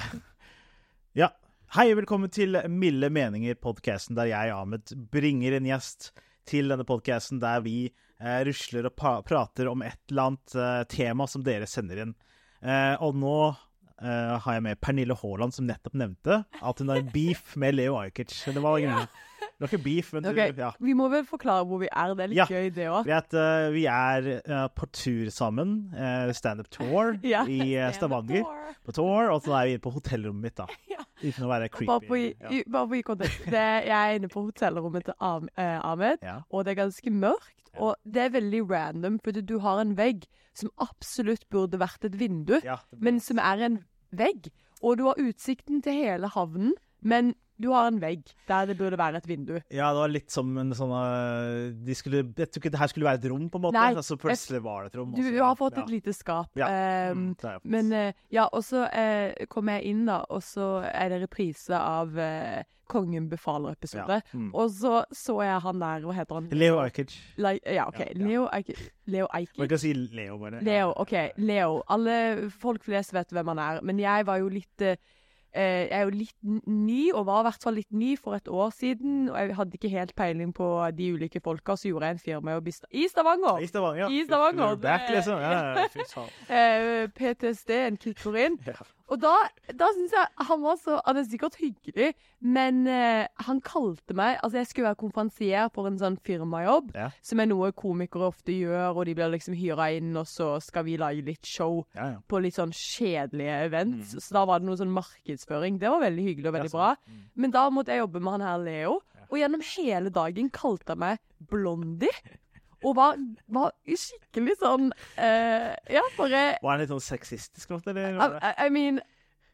Ja. Hei, velkommen til Milde meninger, podkasten der jeg, Ahmed, bringer en gjest til denne podkasten der vi eh, rusler og prater om et eller annet eh, tema som dere sender inn. Eh, og nå eh, har jeg med Pernille Haaland, som nettopp nevnte at hun har beef med Leo Ajkic. Det var ingen det var ikke beef, men okay. du, ja. Vi må vel forklare hvor vi er. Det er litt Ja. gøy, det òg. Vi er, eh, vi er uh, på tur sammen. Uh, Standup tour Ja. i uh, Stavanger. På tour, og så er vi inne på hotellrommet mitt, da. Ja. Uten å være creepy. Bare på, ja. i, bare på i kontekst. Det, jeg er inne på hotellrommet til Am Ahmed, Ja. og det er ganske mørkt. Og det er veldig random, for du har en vegg som absolutt burde vært et vindu, Ja, men som er en vegg. Og du har utsikten til hele havnen, men du har en vegg der det burde være et vindu. Ja, det var litt som en sånn uh, de skulle, Jeg tror ikke det her skulle være et rom, på en måte. Nei, altså, plutselig var det et rom. Du også, har fått ja. et lite skap. Ja. Um, Mm, Men uh, ja, og så uh, kom jeg inn, da, og så er det reprise av uh, Kongen befaler-episode. Ja, mm. Og så så jeg han der, hva heter han? Leo Ajkic. Le ja, OK. Ja, ja. Leo Ajkic. Man kan si Leo, bare. Leo, OK. Leo. Alle folk flest vet hvem han er. Men jeg var jo litt eh, eh, jeg er jo litt ny, og var i hvert fall litt ny for et år siden. Og jeg hadde ikke helt peiling på de ulike folka, så gjorde jeg en firmajobb i, Sta i Stavanger. I Stavanger. I Stavanger, Back, liksom. Ja, faen. Eh, PTSD-en kicker inn. Ja. Og da, da syns jeg han var så Han er sikkert hyggelig, men eh, han kalte meg Altså, jeg skulle være konferansier for en sånn firmajobb, Ja. som er noe komikere ofte gjør, og de blir liksom hyra inn, og så skal vi lage litt show Ja, ja. på litt sånn kjedelige events. Mm. Så da var det noe sånn markedsføring. Det var veldig hyggelig og veldig bra. Mm. Men da måtte jeg jobbe med han her Leo, og gjennom hele dagen kalte han meg Blondie. Og var, var skikkelig sånn uh, Ja, bare Var han litt sånn sexistisk ofte, eller? I, I- mean,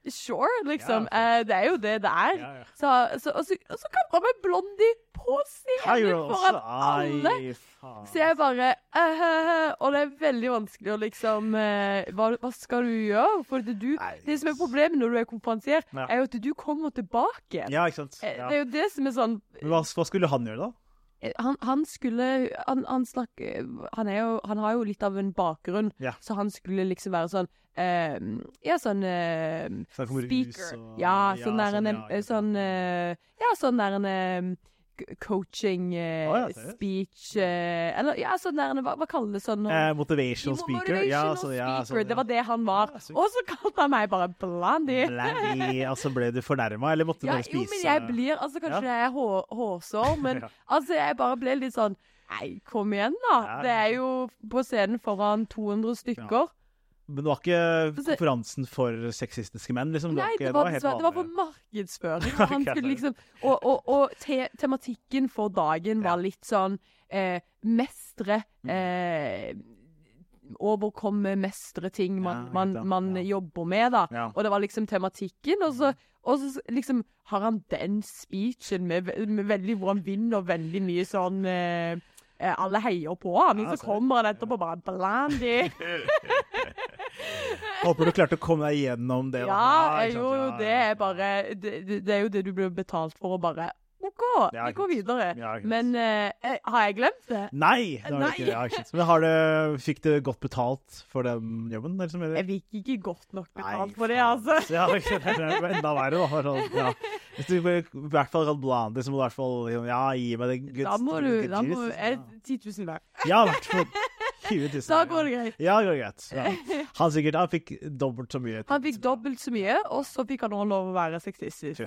sure, liksom. Ja, uh, det er jo det det er. Ja, ja. Så, så, og så, og så han meg Blondie på scenen foran alle. Faen. Så jeg bare uh, Og det er veldig vanskelig å liksom hva, hva skal du gjøre? For det, du, det som er problemet når du er konferansier, er jo at du kommer tilbake. Ja, ikke sant. Det er jo det som er sånn hva, hva skulle han gjøre, da? Eh, han, han skulle han, han snakker han, er jo, han har jo litt av en bakgrunn, Ja. så han skulle liksom være sånn eh, Ja, sånn eh, rus Speaker. og- ja, sånn der en sånn, ja, eh, sånn eh, Ja, sånn der en eh, coaching eh, oh, ja, speech eh, Eller ja, sånn der Hva, hva kaller det sånn? Eh, motivational speaker. Motivational ja, så, ja, speaker. sånn, Det var det han var. Og så kalte han meg bare Blondie. Blandy, Altså, ble du fornærma, eller måtte du Ja, spise? jo, men jeg blir Altså, kanskje det er hår, hårsår, men altså, jeg bare ble litt sånn Nei, kom igjen, da. Det er jo på scenen foran 200 stykker. Men det var ikke konferansen for sexistiske menn, liksom? Nei, det var, helt det var for markedsføring. skulle liksom, og og, og te, tematikken for dagen var litt sånn eh, mestre Mm. eh, Overkomme, mestre ting man, man, man jobber med, da. Og det var liksom tematikken. Og så, og så liksom har han den speechen med, med veldig hvor han vinner veldig mye sånn eh, eh, Alle heier på han, og så så- kommer han etterpå bare Blandy. Håper du klarte å komme deg gjennom det. da. Ja, ikke jo, det er bare det, det, er jo det du blir betalt for, å bare OK, vi går videre. Men uh, har jeg glemt det? Nei! Det har ikke. Ja, ikke. Men har du, fikk du godt betalt for den jobben? Eller. Jeg fikk ikke godt nok betalt Nei, for det, altså. Ja, det er enda verre, da. Sånn, ja. Hvis du i hvert fall kan blande, så må du i hvert fall Ja, gi meg det Da må du da må, er det 10 000 hver. Ja, i hvert fall 20 000. Da går det greit. Ja, det går greit. Ja. Han sikkert han fikk dobbelt så mye. Han fikk dobbelt så mye, og så fikk han også lov å være sexistisk.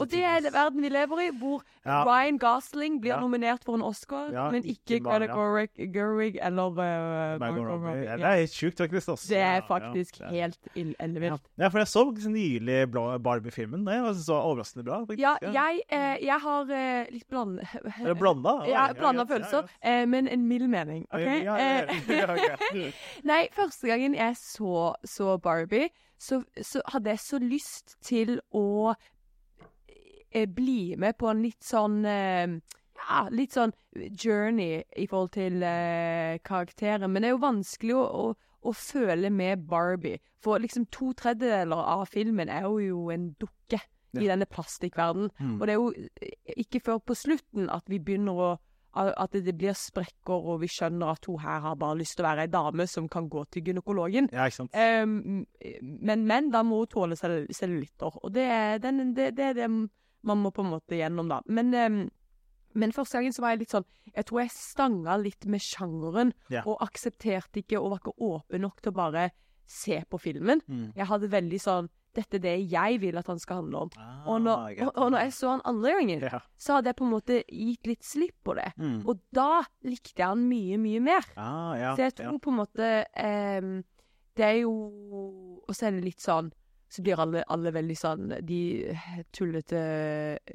Og det er verden vi lever i, hvor Ja. Ryan Gosling blir Ja. nominert for en Oscar, men ikke Greta Gerwig, eller uh, Margot Robbie. Det er helt sjukt, faktisk. Også. Det er faktisk helt ellevilt. Ja, for jeg så nylig Barbie-filmen. Det var så overraskende bra. faktisk. Ja, jeg, eh, jeg har eh, litt bland... Blanda? Ja, blanda følelser, eh, men en mild mening. OK? Ja, ja, ja, ja. Nei, første gangen jeg så, så Barbie, så, så hadde jeg så lyst til å eh, bli med på en litt sånn eh, Ja, litt sånn journey i forhold til eh, karakteren. Men det er jo vanskelig å, å, å føle med Barbie. For liksom to tredjedeler av filmen er jo, jo en dukke i denne plastikkverdenen. Mm. Og det er jo eh, ikke før på slutten at vi begynner å at det blir sprekker, og vi skjønner at hun her har bare lyst til å være ei dame som kan gå til gynekologen. Ja, ikke? Um, men, menn, da må hun tåle cell cellulitter, og det er, den, det, det er det man må på en måte gjennom, da. Men, um, men første gangen så var jeg litt sånn Jeg tror jeg stanga litt med sjangeren, Ja. og aksepterte ikke og var ikke åpen nok til å bare se på filmen. Mm. Jeg hadde veldig sånn Dette er det jeg vil at han skal handle om. Ah, Og når, og, og når jeg så han andre gangen, Ja. så hadde jeg på en måte gitt litt slipp på det. Mm. Og da likte jeg han mye, mye mer. Ah, ja. Så jeg ja. tror på en måte ehm, Det er jo Og så er det litt sånn Så blir alle, alle veldig sånn De tullete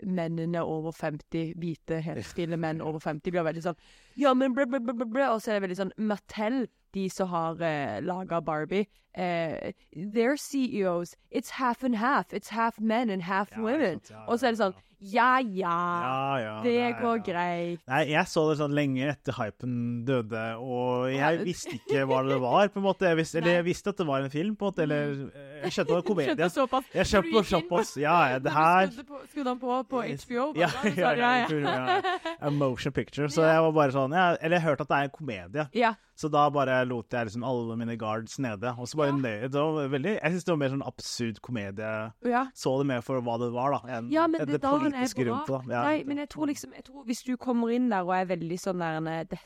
mennene over 50, hvite, helstille menn over 50, blir veldig sånn Ja, men blæ, blæ, blæ, blæ. Og så er det veldig sånn Mattel, de som har uh, laga Barbie eh, Their CEOs It's half and half. It's half men and half Ja, women. sant, ja, Og så er det sånn Ja, ja. Ja, ja. Det nei, går ja. greit. Nei, jeg så det sånn lenge etter hypen døde, og jeg visste ikke hva det var, på en måte. Jeg visste, eller jeg visste at det var en film, på en måte, eller eh, Jeg skjønte det var en komedie. Skjønte såpass. Jeg skjønte såpass. Ja, det her Skrudde han på på HBO? ja, bare, ja, ja, ja, motion picture. Så jeg var bare sånn Eller jeg hørte at det er en komedie. ja. Så da bare lot jeg liksom alle mine guards nede. Og så bare Ja. nøy, det var veldig, Jeg syns det var mer sånn absurd komedie. ja. Så det mer for hva det var, da, enn Ja, men det, det da politiske bra. rundt det. Ja. Nei, men jeg tror liksom jeg tror Hvis du kommer inn der og er veldig sånn der dette,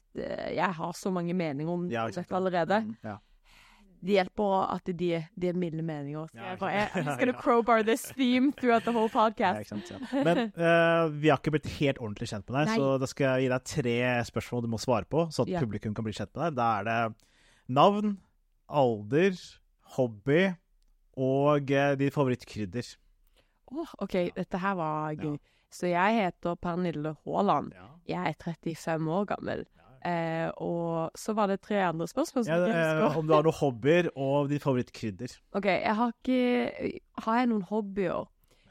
Jeg har så mange meninger om Ja, dette allerede. Mm, Ja. Det hjelper at de, de er milde meninger. Så jeg skal bare. I'm just gonna crowbar this theme throughout the whole podcast. sant. Men uh, vi har ikke blitt helt ordentlig kjent med deg, Nei. så da skal jeg gi deg tre spørsmål du må svare på, så at publikum kan bli kjent med deg. Da er det navn, alder, hobby og uh, ditt favorittkrydder. Åh, OK, dette her var gøy. Så jeg heter Pernille Haaland. Jeg er 35 år gammel. Eh, og så var det tre andre spørsmål som Ja, jeg eh, husker. om du har noen hobbyer og ditt favorittkrydder. OK, jeg har ikke Har jeg noen hobbyer?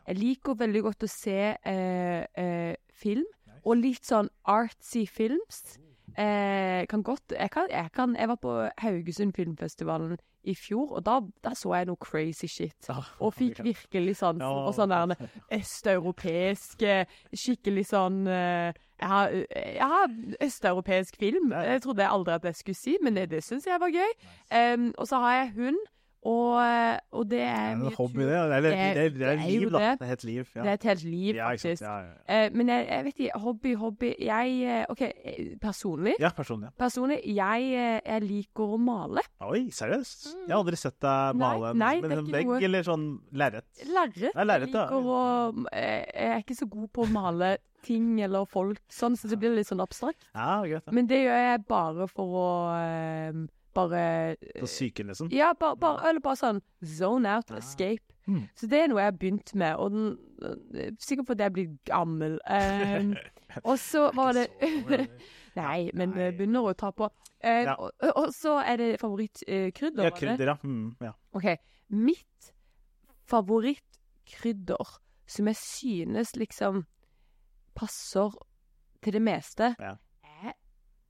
Jeg liker veldig godt å se eh, eh, film, og litt sånn artsy films. Eh, kan godt jeg, kan, jeg, kan, jeg var på Haugesund Filmfestivalen i fjor, og da, da så jeg noe crazy shit. Og fikk virkelig sansen og for sånn der østeuropeisk eh, Skikkelig sånn eh, Jeg har, jeg har østeuropeisk film. Jeg trodde aldri at jeg skulle si, men det, det syns jeg var gøy. Um, og så har jeg hund, og, eh, og det er mye hobby, det. Det er, det, er- det er liv, da. det. Er et liv. Ja. Det er et helt liv, faktisk. Ja, ja. Eh, men jeg, jeg vet ikke Hobby, hobby Jeg eh, OK, personlig. ja, personlig. Personlig, jeg, jeg liker å male. Oi, seriøst? Jeg har aldri sett deg male nei, nei, en vegg noe- eller sånn lerret. Lerret. Jeg liker å eh, Jeg er ikke så god på å male ting eller folk sånn, så det blir litt sånn abstrakt. Ja, greit. Men det gjør jeg bare for å Bare Så psyken, liksom. Ja, bare, bare, eller bare sånn zone out, escape. Mm. Så det er noe jeg har begynt med, og den, Sikkert fordi jeg blir gammel. Um, og så var det Nei, men Nei. begynner å ta på. Eh, Ja. og, og så er det favorittkrydder. Ja, krydder, ja. Mm, ja. OK. Mitt favorittkrydder, som jeg synes liksom passer til det meste, Ja. er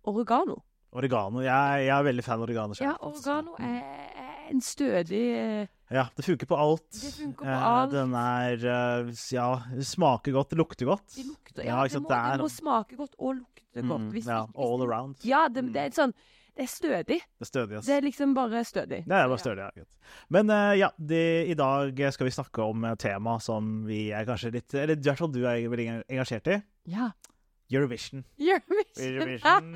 oregano. Oregano. Jeg, jeg er veldig fan av oregano. selv, Ja, oregano er, en stødig eh, Ja, det funker på alt. Det funker på Eh, alt. Den er eh, Ja, smaker godt, det lukter godt. Det lukter, Ja, ja, det, må, det må smake godt og lukte godt. Mm, Hvis ja, hvis all around. Ja, det, det er sånn Det er stødig. Det er stødig, ass. Det er liksom bare stødig. Det er bare stødig, ja. Men uh, ja, de, i dag skal vi snakke om tema som vi er kanskje litt Eller i hvert fall du er engasjert i. Ja. Eurovision. Eurovision. Eurovision.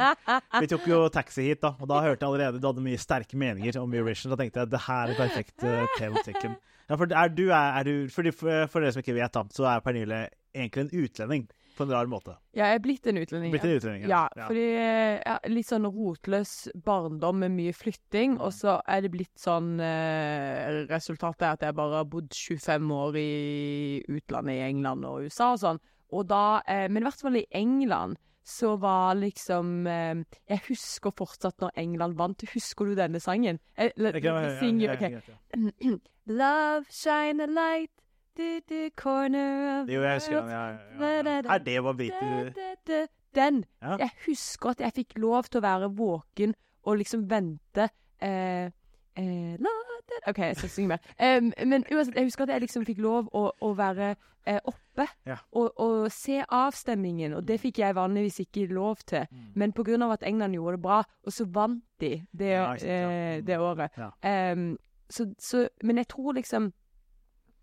Vi tok jo taxi hit, da, og da hørte jeg allerede du hadde mye sterke meninger om Eurovision. Da tenkte jeg det her er perfekt uh, tematikken. Ja, for er du, er, du, fordi for, for dere som ikke vet, så er Pernille egentlig en utlending på en rar måte. Ja, jeg er blitt en utlending. Blitt en utlending, ja. ja. fordi eh, ja, Litt sånn rotløs barndom med mye flytting, og så er det blitt sånn eh, Resultatet er at jeg bare har bodd 25 år i utlandet, i England og USA og sånn. Og da, eh, men i hvert fall i England så var liksom eh, Jeg husker fortsatt når England vant. Husker du denne sangen? Eh, la- være- sing- ja. Love shine a light to the corner of Jo, jeg husker den. Ja, ja, ja. Er det hva da, briter. Den. Jeg husker at jeg fikk lov til å være våken og liksom vente eh, eh, OK, jeg skal synge mer. Um, men uansett, jeg husker at jeg liksom fikk lov å, å være eh, oppe Ja. og, og se avstemmingen, og det fikk jeg vanligvis ikke lov til. Men på grunn av at England gjorde det bra, og så vant de det, Ja, sant, ja. eh, det året. Em, så, så, men jeg tror liksom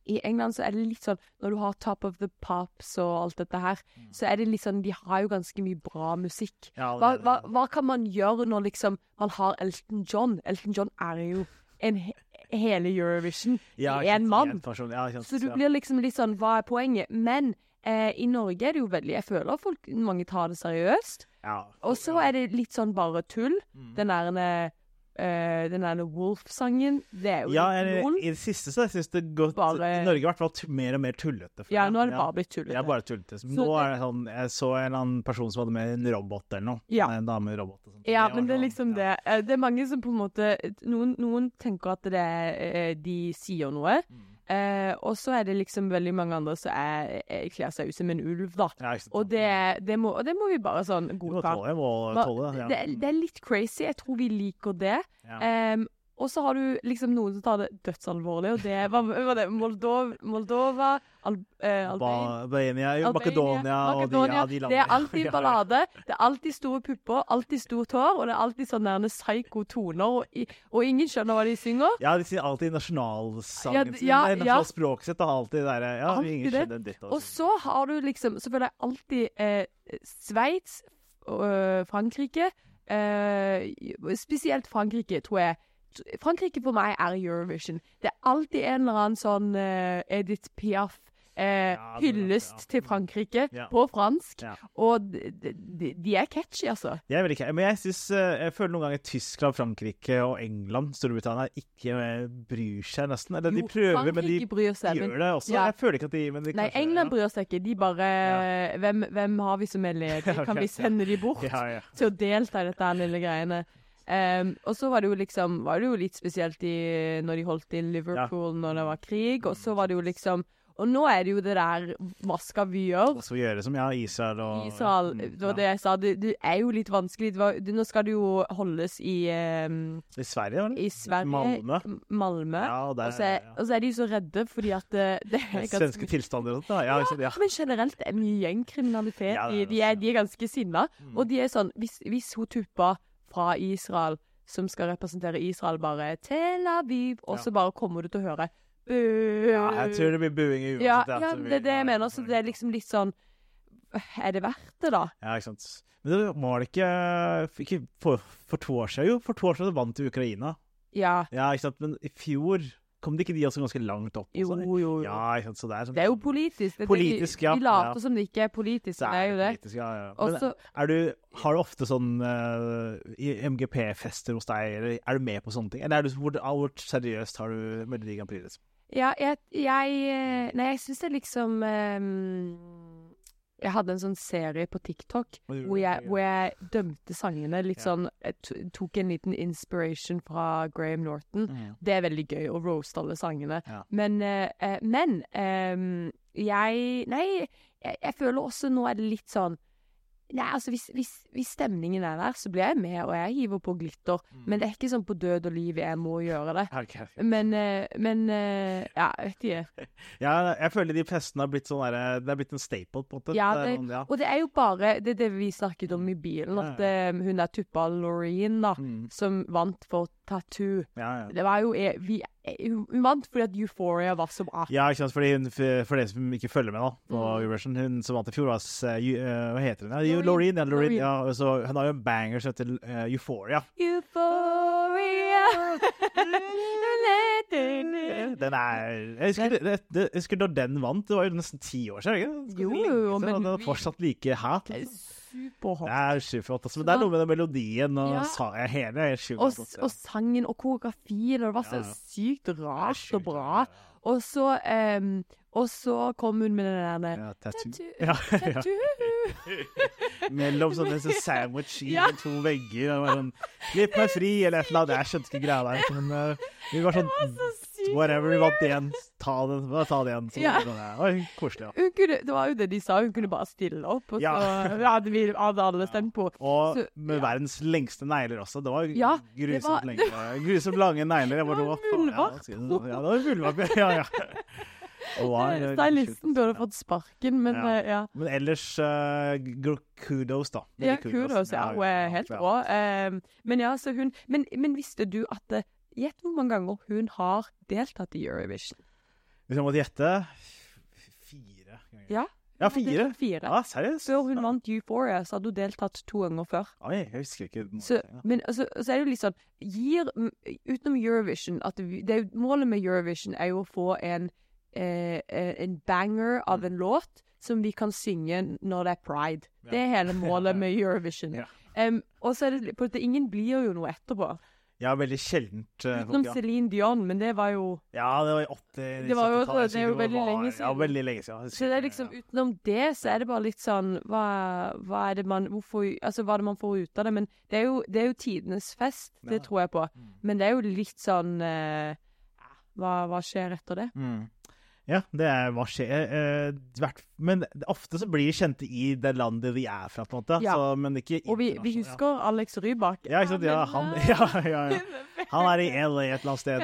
i England så er det litt sånn Når du har Top of the Pops og alt dette her, så er det litt sånn De har jo ganske mye bra musikk. Ja, Hva, hva, hva kan man gjøre når liksom man har Elton John? Elton John er jo en he hele Eurovision ja, i ikke én mann. ja, Så du ja. blir liksom litt sånn Hva er poenget? Men eh, i Norge er det jo veldig Jeg føler folk mange tar det seriøst. ja. Og så er det litt sånn bare tull. Mm. Den der eh, Den der Wolf-sangen. Det er jo Ja, eller, i det siste så syns det gått Bare- I Norge i hvert fall mer og mer tullete. Ja, nå har det bare blitt tullete. Ja, bare tullete. Så Nå det- er det sånn Jeg så en eller annen person som hadde med en robot eller noe. Ja. En damerobot. og sånt. Ja, det men det er sånn, liksom ja. det. Eh, Det er mange som på en måte Noen, noen tenker at det er, eh, de sier noe. Mm. Eh, og så er det liksom veldig mange andre som er, er, kler seg ut som en ulv, da. Ja. Og det, det, må, og det må vi bare sånn godta. det. Ja. Det, er- litt crazy. Jeg tror vi liker det. Ja. Em, og så har du liksom noen som tar det dødsalvorlig, og det var, var det Moldova, Moldova Al, eh, Albania Albania, Albania, Makedonia og de, ja, de landene. Det er alltid ballade. Det er alltid store pupper, alltid stort hår, og det er alltid sånn der psyko toner, og, og ingen skjønner hva de synger. Ja, de sier alltid nasjonalsangen sin. ja, ja. Nasjonalspråket sitt og alltid det derre Ja, Alltid ingen det. skjønner dritt av Og så har du liksom selvfølgelig alltid eh, Sveits, øh, Frankrike øh, Spesielt Frankrike, tror jeg. Frankrike for meg er Eurovision. Det er alltid en eller annen sånn uh, Edith Piaf. Eh, er hyllest ja. til Frankrike Ja. på fransk. Ja. Og de, de, de er catchy, altså. Jeg er veldig catchy. Men jeg, synes, eh, jeg føler noen ganger Tyskland, Frankrike og England, Storbritannia, ikke eh, bryr seg nesten. Eller de Jo, Frankrike men de bryr seg. men- det også. Ja. Jeg føler ikke at de de Nei, kanskje- England ja. bryr seg ikke. De bare Ja. hvem, hvem har vi som er ledige? Kan vi sende de bort Ja, ja. til å delta i dette lille greiene? Ehm, og så var det jo liksom Var det jo litt spesielt i, når de holdt i Liverpool når det var krig, og så var det jo liksom Og nå er det jo det der Hva skal vi gjøre? Hva skal vi gjøre som ja, Israel og Israel, Mm, det var ja. det jeg sa. Det, det er jo litt vanskelig. Var, det, nå skal det jo holdes i, um, I Sverige, var det? i Sverige. Malmö. M- Malmö. Ja, og så er, ja. er de så redde fordi at det, det er ganske Svenske tilstander og sånt. Ja, ikke ja. Men generelt det er mye gjengkriminalitet. Ja, det er de, de, er, de er ganske sinna. Mm. Og de er sånn Hvis, hvis hun tuppa fra Israel, som skal representere Israel, bare Tel Aviv, og så bare kommer du til å høre ja, jeg tror det blir buing uansett. ja, ja, ja, det er det jeg mener. Så det er liksom litt sånn Er det verdt det, da? Ja, ikke sant. Men det var det ikke, ikke for, for to år siden, jo. For to år siden vant jo Ukraina. Ja. Ja, ikke sant. Men i fjor kom det ikke de også ganske langt opp? Jo, jo, jo. Ja. Det er sånn Det er jo politisk. Det, Politisk, ja, De later ja. som det ikke er politisk, det er jo det. politisk, ja, ja. Også, Men du, har du ofte sånn uh, MGP-fester hos deg, eller er du med på sånne ting? Eller er du, hvor, hvor seriøst har du Melodi Grand Prix? Liksom? Ja, jeg, jeg eh, Nei, jeg syns det liksom ehm, Jeg hadde en sånn serie på TikTok hvor jeg, hvor jeg dømte sangene. Litt sånn Jeg tok en liten inspiration fra Graham Norton. Mm. Det er veldig gøy å roaste alle sangene. Men, eh, eh, men ehm, jeg Nei, jeg, jeg føler også nå er det litt sånn Nei, altså hvis, hvis, hvis stemningen er der, så blir jeg med, og jeg hiver på glitter. Mm. Men det er ikke sånn på død og liv jeg må gjøre det. Ok, ok. Men, eh, men eh, Ja, vet ikke. Ja, jeg føler de festene har blitt sånn der, Det har blitt en staple, på en måte. Ja, Det er ja. Og det er jo bare Det er det vi snakket om i bilen, at ja, hun er tuppa Loreen, da, Mm. som vant for Tattoo. ja, ja. Det var jo eh, vi, eh, Hun vant fordi at Euphoria var så bra. Ja, ikke sant, fordi hun, for de dere som ikke følger med da, på Mm. Eurovision, hun som vant i fjor, var uh, Hva heter hun? Ja. Loreen. Ja. Loreen. Ja, så, hun har jo en banger som heter uh, Euphoria. Euphoria Den er Jeg husker, det, det, jeg husker da den vant, det var jo nesten ti år siden. ikke? Jo, lenge men den er fortsatt like hat. Liksom. Superhot. Det er superhot. Altså. Men det er noe med den melodien og Ja. sa jeg hele er sjukt Og, og sangen og koreografien, og det var så Ja, sykt rart og bra. Og så um, Og så kom hun med den der Ja, tattoo. Tattoo. Ja, ja. Mellom sånne så sandwich i Ja. to vegger. Og sånn, Slipp meg fri, eller et eller annet. Jeg skjønte ikke greia der. Men uh, vi var sånn Så whatever, vi vant igjen. Ta det, ta igjen. Så, Ja. det ja. Oi, koselig, ja. Kunne, det var jo det de sa, hun kunne bare stille opp, og så hadde vi hadde alle stemt på. Og Så- med ja. verdens lengste negler også. Det var Ja, det grusomt, var- lenge, grusomt lange negler. Bare, Det var ja, muldvarp. Ja, det var muldvarp. Ja, ja. Eh, Stylisten burde ja. fått sparken, men Ja. eh, ja. Men ellers uh, kudos, da. Veldig Ja, kudos. Ja, hun er helt ja. rå. Ehm, men ja, så hun Men, men visste du at Gjett hvor mange ganger hun har deltatt i Eurovision? Hvis jeg måtte gjette Fire ganger. Ja. Ja, fire? fire. Ja, seriøst? Før hun vant Euphoria, så hadde hun deltatt to ganger før. Oi, jeg husker ikke. Så, men altså, så er det jo litt sånn Gir Utenom Eurovision vi, det Målet med Eurovision er jo å få en, eh, eh, en banger av en låt som vi kan synge når det er pride. Ja. Det er hele målet med Eurovision. Ja. um, og så er det på måte Ingen blir jo noe etterpå. Ja, veldig sjeldent. eh, Utenom ja. Celine Dion, men det var jo ja, det var i 80 Det var jo- 70-tallet, det er jo veldig var- lenge Ja, siden. veldig lenge siden. Så det er liksom utenom det, så er det bare litt sånn Hva, hva er det man Hvorfor Altså, hva er det man får ut av det? Men det er jo, det er jo tidenes fest, det Ja. tror jeg på. Mm. Men det er jo litt sånn uh, hva, hva skjer etter det? Mm. Ja, det er hva skjer eh, Men ofte så blir de kjente i det landet de er fra, på en måte. Ja. Så, men ikke Og vi, vi husker husker Alex Rybak. Ja, ja ikke sant. Ja, han, ja, ja, ja. han er i LA et eller annet sted.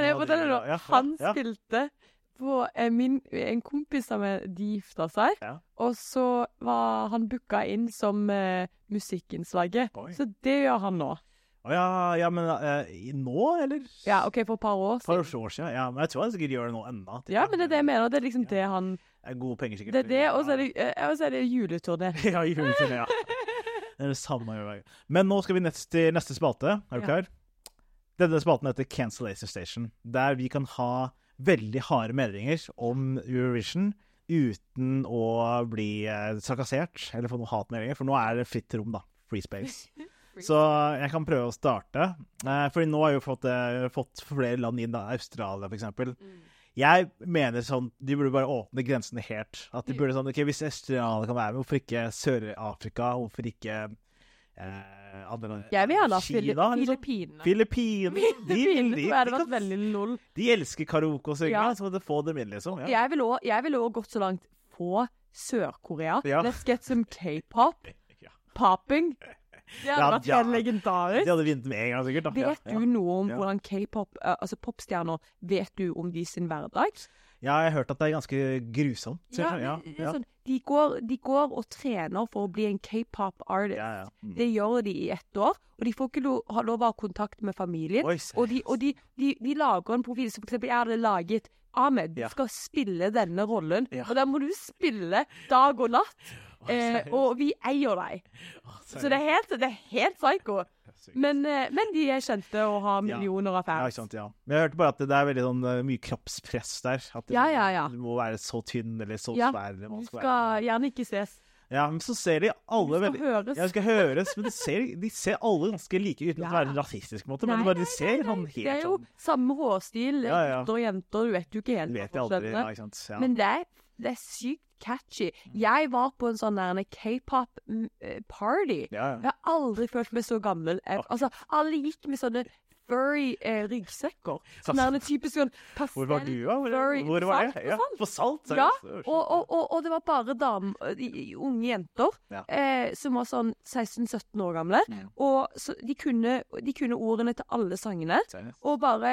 Ja, Han spilte på eh, min, En kompis av meg, de gifta seg. Ja. Og så var han booka inn som eh, musikkinnslaget. Så det gjør han nå. Å, ja, ja, men eh, i- nå, eller? Ja, OK, for et par år For siden. år siden. Ja, men jeg tror han sikkert gjør det nå ennå. Ja, men det er det jeg mener. Det er liksom det han Det er gode penger, sikkert. Det er det, og så er det, eh, og så er det juleturné. ja, juleturné, ja. Det er det samme hver gang. Men nå skal vi nest til neste spalte. Er du Ja. klar? Denne spalten heter Cancellation Station, der vi kan ha veldig harde meldinger om Eurovision uten å bli eh, trakassert eller få noen hatmeldinger, for nå er det fritt rom, da. Free space. Så jeg kan prøve å starte. Eh, fordi nå har jeg jo fått, eh, fått flere land inn, da. Australia f.eks. Jeg mener sånn De burde bare åpne grensene helt. At de burde sånn OK, hvis Australia kan være med, hvorfor ikke Sør-Afrika? Hvorfor ikke eh, andre? Jeg vil gjerne ha Kina, liksom? Filippinene. Filippinene. De, de, de, de, de elsker karaoke og synge, Ja. så må du få dem inn, liksom. Ja. Jeg ville òg gått så langt på Sør-Korea. Ja. Let's get some k-pop. Popping. Det hadde vært helt legendarisk. De hadde vunnet med en gang, sikkert. da. Vet du noe om hvordan k-pop, eh, altså popstjerner, vet du om de sin hverdag? Ja, jeg har hørt at det er ganske grusomt. Ja, ja, er ja. sånn, de, går, de går og trener for å bli en k-pop artist. ja, ja. Mm. Det gjør de i ett år, og de får ikke lov, ha lov å ha kontakt med familien. Oi, Og, de, og de, de, lager en profil, som for eksempel jeg hadde laget Ahmed, du skal spille denne rollen, og da må du spille dag og natt, eh, og vi eier deg. Så det er helt, det er helt psycho. Men, eh, men de er kjente og har millioner av Ja, ikke fans. sant, ja. Men jeg hørte bare at det er veldig sånn eh, mye kroppspress der. At det, Ja, ja, ja. du må være så tynn eller så Ja, svær. Du skal gjerne ikke ses. Ja, men så ser de alle veldig høres. Ja, det skal høres, men de ser, de ser alle ganske like uten Ja. å være rasistisk, på en måte. Men Nei, bare de ser sånn Det er jo sånn samme hårstil, Ja, ja. gutter og jenter, du vet jo ikke helt. Ja. Men det er, det er sykt catchy. Jeg var på en sånn k-pop-party. ja, ja. Jeg har aldri følt meg så gammel. Jeg, altså, alle gikk med sånne furry eh, ryggsekker. Sånn der typisk sånn pastell Hvor var du, da? Hvor, hvor var jeg? på Ja, Salt. på Salt? Ja, og, og, og, og det var bare dam, unge jenter Ja. eh, som var sånn 16-17 år gamle. Mm. Og så de, kunne, de kunne ordene til alle sangene. Seriøst. Og bare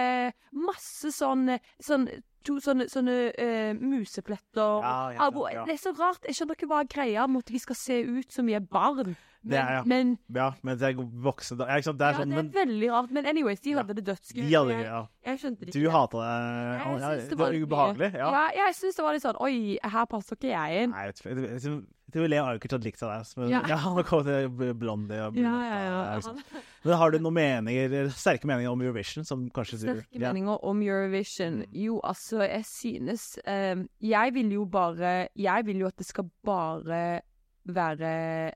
masse sånn, sånn To sånne, sånne uh, musepletter. Ja, ja, ja. Det er så rart. Jeg skjønner ikke hva greia med at vi skal se ut som vi er barn. Men, er, ja. men Ja, men det er voksne da. Ja, sant. Det er ja, sånn, det er men veldig rart. Men anyways, de Ja. hadde det dødsgøy. de hadde Jeg, jeg skjønte det Du ikke. hata det? Jeg Ja, synes det var ubehagelig? Ja. Ja, jeg syns det var litt sånn Oi, her passer ikke jeg inn. Nei, jeg vet ikke. Jeg- jeg- jeg Leo har jo ikke tatt likt av deg. Men, Ja. ja, nå kom til blondie og Ja, ja, ja. Men har du noen meninger, sterke meninger om Eurovision som kanskje du Sterke ja. meninger om Eurovision. Mm. Jo, altså, jeg synes um, Jeg vil jo bare Jeg vil jo at det skal bare være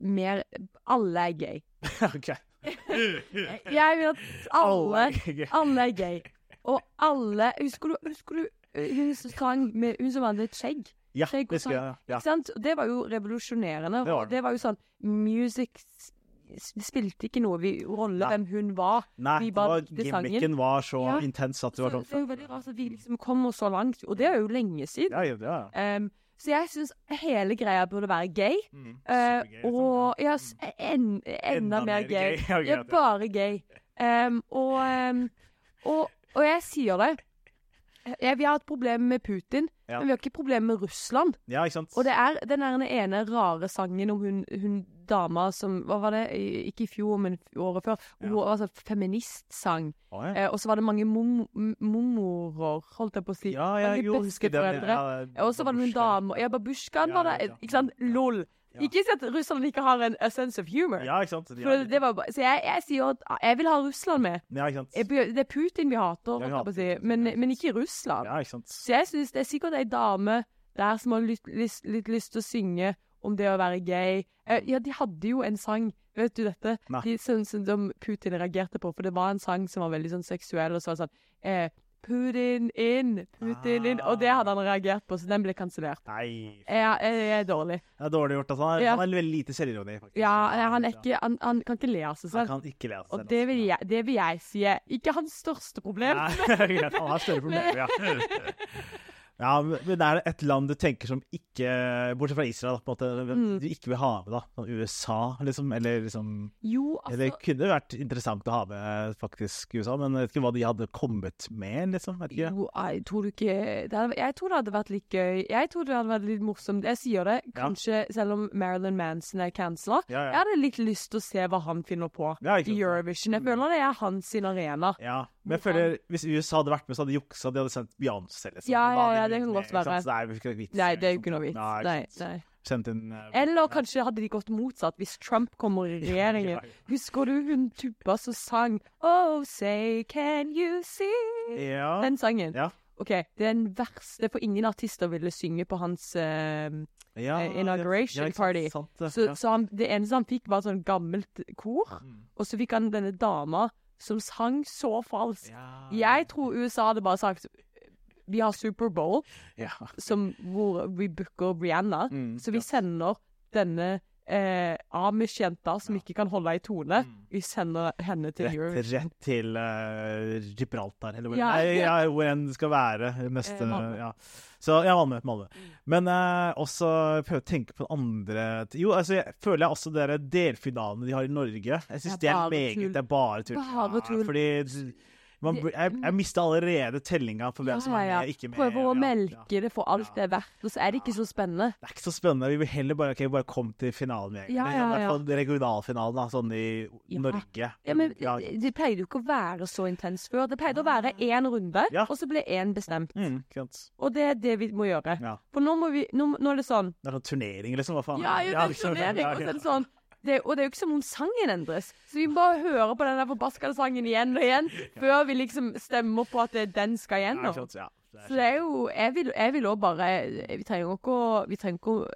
mer Alle er gay. OK. Jeg vil at alle Alle- er gay. Og alle Husker du, husker du hun sang med Hun som hadde et skjegg? Ja, Skjegg det jeg. Ja. Det var jo revolusjonerende. Det var det. var jo sånn Music spilte ikke noe vi, rolle Nei. hvem hun var. Nei, Vi bare var, gimmicken var så Ja. intens at det var sånn det er jo veldig rart at vi liksom kommer så langt, og det er jo lenge siden. Ja, ja, ja. Em, så jeg syns hele greia burde være gay. Mm, uh, og ja, s- en, enda, mer gay. gay. Ja, bare gay. Um, og, um, og, og jeg sier det. Ja, vi har hatt problemer med Putin, Ja. men vi har ikke problemer med Russland. ja, ikke sant? Og det er den ene rare sangen om hun, hun dama som Hva var det? Ikke i fjor, men året før. Hun var altså feministsang. Oh. Eh, og så var det mange mormorer, holdt jeg på å si. ja, ja, mange jo, husker ja, det- Og så var det noen damer Ja, babushkaen Ja, var det. Ikke sant? LOL. Ja. Ikke si at russerne ikke har en a sense of humor. Ja, ikke sant? Var, bare- så jeg, jeg sier at jeg vil ha Russland med. Ja, ikke sant? Jeg, det er Putin vi hater, Ja, vi si, hater Putin, men, men ikke Russland. Ja, ikke sant? Så jeg syns det er sikkert ei dame der som har litt, lyst- til å synge om det å være gay. Eh, ja, de hadde jo en sang, vet du dette? Nei. De som, som Putin reagerte på, for det var en sang som var veldig sånn seksuell, og så var det sånn eh, Putin in, Putin in. Og det hadde han reagert på, så den ble kansellert. Nei. Jeg, jeg, jeg er dårlig. Det er dårlig gjort. Altså. Han, Ja. han er veldig lite selvironi. Ja, han er ikke Han, han kan ikke le av seg selv. Han kan ikke le av Og selv, det vil, altså. jeg, det vil jeg si er ikke hans største problem. Nei, han har større problemer, ja. Ja, men er det et land du tenker som ikke Bortsett fra Israel, på en måte, Mm. du ikke vil ha med, da? Sånn USA, liksom? Eller liksom Jo, Det altså kunne vært interessant å ha med faktisk USA, men jeg vet ikke hva de hadde kommet med, liksom. Vet ikke. Jo, jeg tror ikke det hadde, Jeg tror det hadde vært litt gøy. Jeg tror det hadde vært litt morsomt. Jeg sier det, Ja. kanskje selv om Marilyn Manson er cancela. Ja, Jeg hadde litt lyst til å se hva han finner på Ja, i. Eurovision. Jeg føler det er hans arena. ja. Men jeg føler hvis USA hadde vært med, så hadde de juksa. De hadde sendt Beyoncé, liksom. Ja, ja, ja, det kan godt være. Så det er ikke. Nei, det er jo liksom. ikke noe vits. Nei, Nei, nei. Inn uh, Eller kanskje hadde de gått motsatt, hvis Trump kommer i regjeringen. Ja, Husker du hun tuppa som sang Oh, say can you see Ja. Den sangen. Ja. OK, det er den verste, for ingen artister ville synge på hans uh, ja, inauguration ja, party. Sant, det. Så, ja. så han, det eneste han fikk, var sånn gammelt kor. Mm. Og så fikk han denne dama som sang så falskt. Ja. Jeg tror USA hadde bare sagt Vi har Superbowl, ja. som, hvor vi booker Rihanna. Mm, Så vi sender denne eh, Amish-jenta som ikke kan holde ei tone. Mm. Vi sender henne til Rett, Eurovision. rett til uh, Gibraltar, eller hvor, Ja, ja. ja, hvor enn det skal være. Mest, Eh, ja. Så ja, Malmö. Malmö. Men eh, også prøve å tenke på andre Jo, altså, jeg føler jeg også dere delfinalene de har i Norge Jeg syns Det det er er meget. Det er bare tull. Bare tull. fordi man, jeg, jeg mista allerede tellinga for hvem som er med, ikke med. Prøver å melke det for alt det er verdt, og så er det ikke så spennende. Det er ikke så spennende. Vi vil heller bare, okay, bare komme til finalen en. Ja, I hvert fall regionalfinalen, da, sånn i. Norge. Ja, men det, pleide jo ikke å være så intens før. Det pleide å være én runde, Ja. og så ble én bestemt. Mm. Og det er det vi må gjøre. For nå, må vi, nå, nå er det sånn Det er sånn turnering, liksom. Hva faen? Ja, jo, det er turnering, og så er det sånn det, Og det er jo ikke som om sangen endres. Så vi må bare høre på den forbaskede sangen igjen og igjen før vi liksom stemmer på at den skal gjennom. ja. Så det er jo Jeg vil, òg bare Vi trenger ikke å Vi trenger ikke å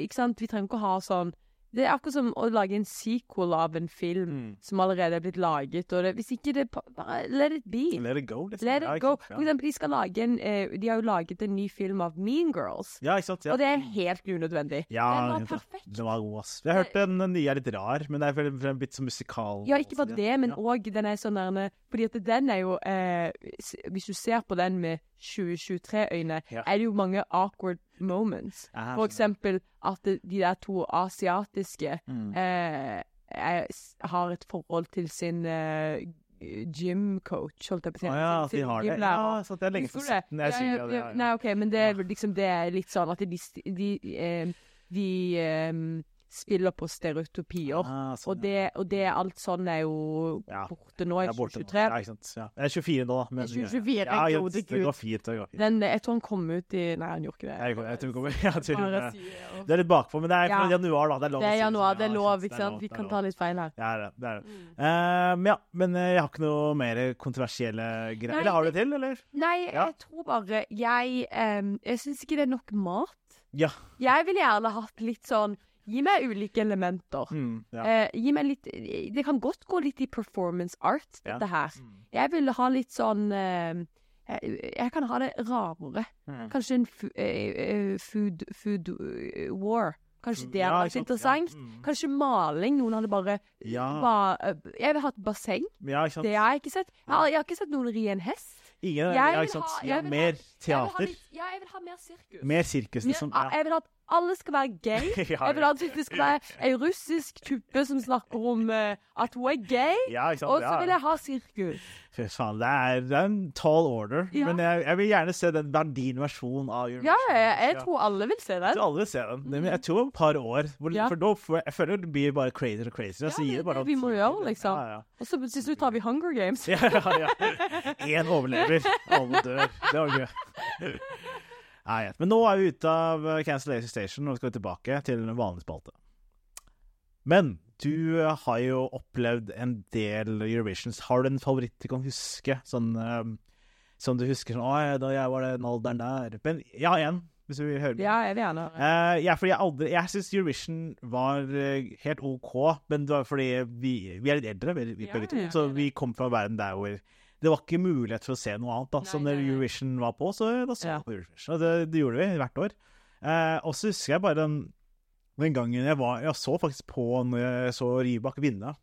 Ikke sant? Vi trenger ikke å ha sånn Det er akkurat som å lage en sequel av en film Mm. som allerede er blitt laget, og det, hvis ikke det Bare let it be. Let it go, liksom. Let it go. For eksempel, de skal lage en uh, De har jo laget en ny film av Mean Girls, ja, ikke sant. Ja. og det er helt unødvendig. ja, den var perfekt. Den var god, ass. Jeg har hørt den, nye er litt rar, men det er vel en bit sånn musikal. Ja, ikke bare det, men ja. den er sånn der Fordi at den er jo eh, Hvis du ser på den med 2023-øyne, Ja. er det jo mange awkward moments. Ja, For eksempel at de der to asiatiske Mm. eh, er, har et forhold til sin eh, gym-coach, holdt jeg på å si. Å ja, at de har det. Ja, så det er lenge siden. Jeg ja, ja, det. Nei, OK, men det er liksom Det er litt sånn at de, de, de, de eh, spiller på stereotypier. Ah, sånn, Og det, og det alt sånn er jo Ja. borte nå ja. borte nå. 2023. Ja, ikke sant. Ja. Jeg er 24 nå, da. men- Jeg er 24, ja, jeg, det går fint. Det går fint. Den, jeg tror han kom ut i Nei, han gjorde ikke det. Jeg, jeg kommer jeg tror, Bare det, si det. er litt bakpå, men det er fra Ja. januar, da. Det er lov Det er januar, det er lov, ikke er sant? Vi er kan ta litt feil her. Det er det. det, er det. Mm. Eh, men ja, men eh, jeg har ikke noe mer kontroversielle greier. Eller har du det til, eller? Nei, jeg tror bare Jeg, em, jeg syns ikke det er nok mat. Ja. Jeg ville gjerne hatt litt sånn Gi meg ulike elementer. Mm, ja. Eh, gi meg litt Det kan godt gå litt i performance art, Ja. dette her. Mm. Jeg vil ha litt sånn eh, jeg, jeg kan ha det rarere. Mm. Kanskje en eh, eh, food, food eh, war. Kanskje det Ja, hadde ja, vært interessant. Ja, mm. Kanskje maling. Noen hadde bare Ja, ba, Jeg vil ha et basseng. ja? Det har jeg ikke sett. Jeg har, jeg har ikke sett noen ri en hest. Ingen, Jeg ja, vil ha- Ja, jeg vil ha- mer Jeg vil ha teater. litt, ja, jeg vil ha mer sirkus. Mer sirkus, liksom. Ja, Jeg vil at alle skal være gay. Jeg vil at det skal være ei russisk tuppe som snakker om uh, at hun er gay. ja? Og så Ja. vil jeg ha sirkus. Fy faen, det er, det er en tall order. Ja. Men jeg, jeg vil gjerne se den Berdin-versjonen av Eurovision. Ja, jeg, jeg tror alle vil se den. Jeg tror alle vil se den. Men jeg tror om et par år. Hvor. For får jeg, føler det blir bare crazier og crazier. Ja, det det vi må gjøre, liksom. Ja, ja. Og så til slutt har vi Hunger Games. Ja, ja, ja. Én overlever, alle dør. Det var gøy. Nei, Men nå er vi ute av Cancel Cancellation Station og skal tilbake til en vanlig spalte. Men du uh, har jo opplevd en del Eurovisions. Har du en favoritt du kan huske? Sånn um, som du husker sånn Å, da jeg var den alderen der. Men jeg har en, hvis du vil høre. Ja, jeg vil gjerne. Eh, ja, fordi jeg aldri Jeg syns Eurovision var eh, helt OK, men det var fordi vi, vi er litt eldre, vi, vi Ja, begge to, ja, så vi kom fra verden der hvor det var ikke mulighet for å se noe annet. da, Nei, når nei. Eurovision var på, så da så Ja. på Eurovision. Og det, det gjorde vi hvert år. Eh, og så husker jeg bare den, den gangen jeg var Jeg så faktisk på når jeg så Rybak vinne.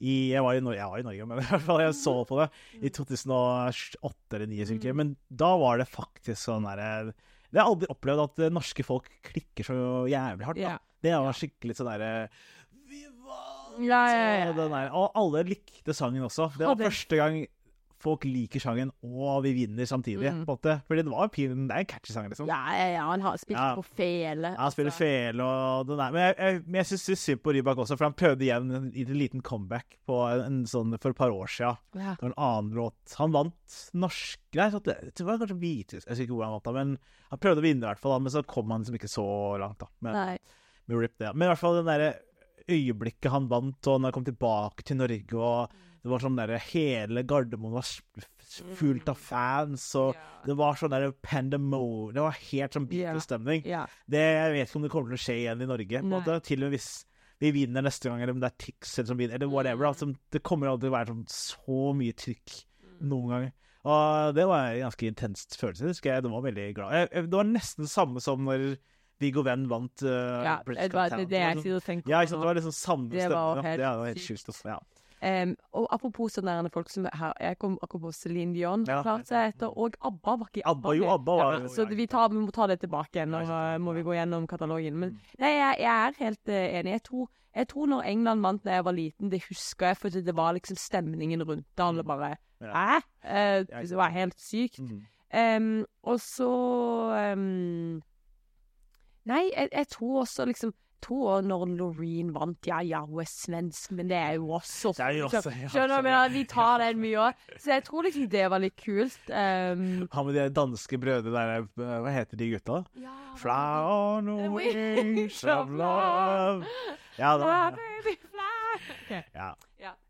I, jeg, var i, Norge, jeg var i Norge, men i hvert fall jeg så på det i 2008 eller 2009. Men da var det faktisk sånn derre Jeg har aldri opplevd at eh, norske folk klikker så jævlig hardt. da. Det var skikkelig sånn derre Vi vant! Ja, ja, ja. Og, alle likte sangen også. Det var første gang folk liker sangen, og vi vinner samtidig. Mm. på en måte. Fordi det var pin- det er en catchy sang, liksom. Ja, ja, han har spilt Ja. på fele. Ja, han spiller altså. fele og den der. Men jeg, jeg, men jeg syns synd på Rybak også, for han prøvde igjen en, en liten comeback på en, en sånn for et par år siden. Ja. Det var en annen låt. Han vant norsk Nei, så det, det var kanskje hvittysk, jeg husker ikke hvor han vant, da, men han prøvde å vinne, i hvert fall. da, Men så kom han liksom ikke så langt, da. Nei. med Rip, det. Men i hvert fall den derre øyeblikket han vant, og når han kom tilbake til Norge, og det var sånn der, Hele Gardermoen var s- fullt av fans, og det var sånn der pandemonium Det var helt sånn. Beatles-stemning. Yeah. Det, jeg vet ikke om det kommer til å skje igjen i Norge. Måte, til og med hvis vi vinner neste gang, eller om det er Tix eller som vinner, eller whatever. Mm. Altså, det kommer aldri til å være sånn så mye trykk noen gang. Og det var en ganske intenst følelse. husker jeg. Det var veldig glad. Jeg, jeg, det var nesten det samme som når Viggo Venn vant uh, ja, det var det, det jeg sitter og tenker Ja, ikke sant? Det var liksom samme Det var helt, ja, det var helt sjukt. Ja. Um, og apropos sånne der folk som her, Jeg kom akkurat på Celine Dion, Ja. klart seg etter, og ABBA var ikke Abba, jo, Abba var Ja, så vi, tar, vi må ta det tilbake igjen. og uh, må vi gå gjennom katalogen. Men Mm. nei, jeg, jeg er helt uh, enig. Jeg tror, jeg tror når England vant da jeg var liten, det husker jeg, for det var liksom stemningen rundt det. Alle bare Mm. Hæ? Uh, det var helt sykt. Um, og så em, Nei, jeg, jeg tror også liksom to tror når Loreen vant Ja, ja, hun er svensk, men det er jo også Det er jo også- ja, Skjønner du? Men vi tar den mye òg. Så jeg tror liksom det var litt kult. Um, Han med de danske brødrene der, eh, hva heter de gutta? Ja, Fly on the wings of love. Ja, da, Ah, baby, fly. Ja.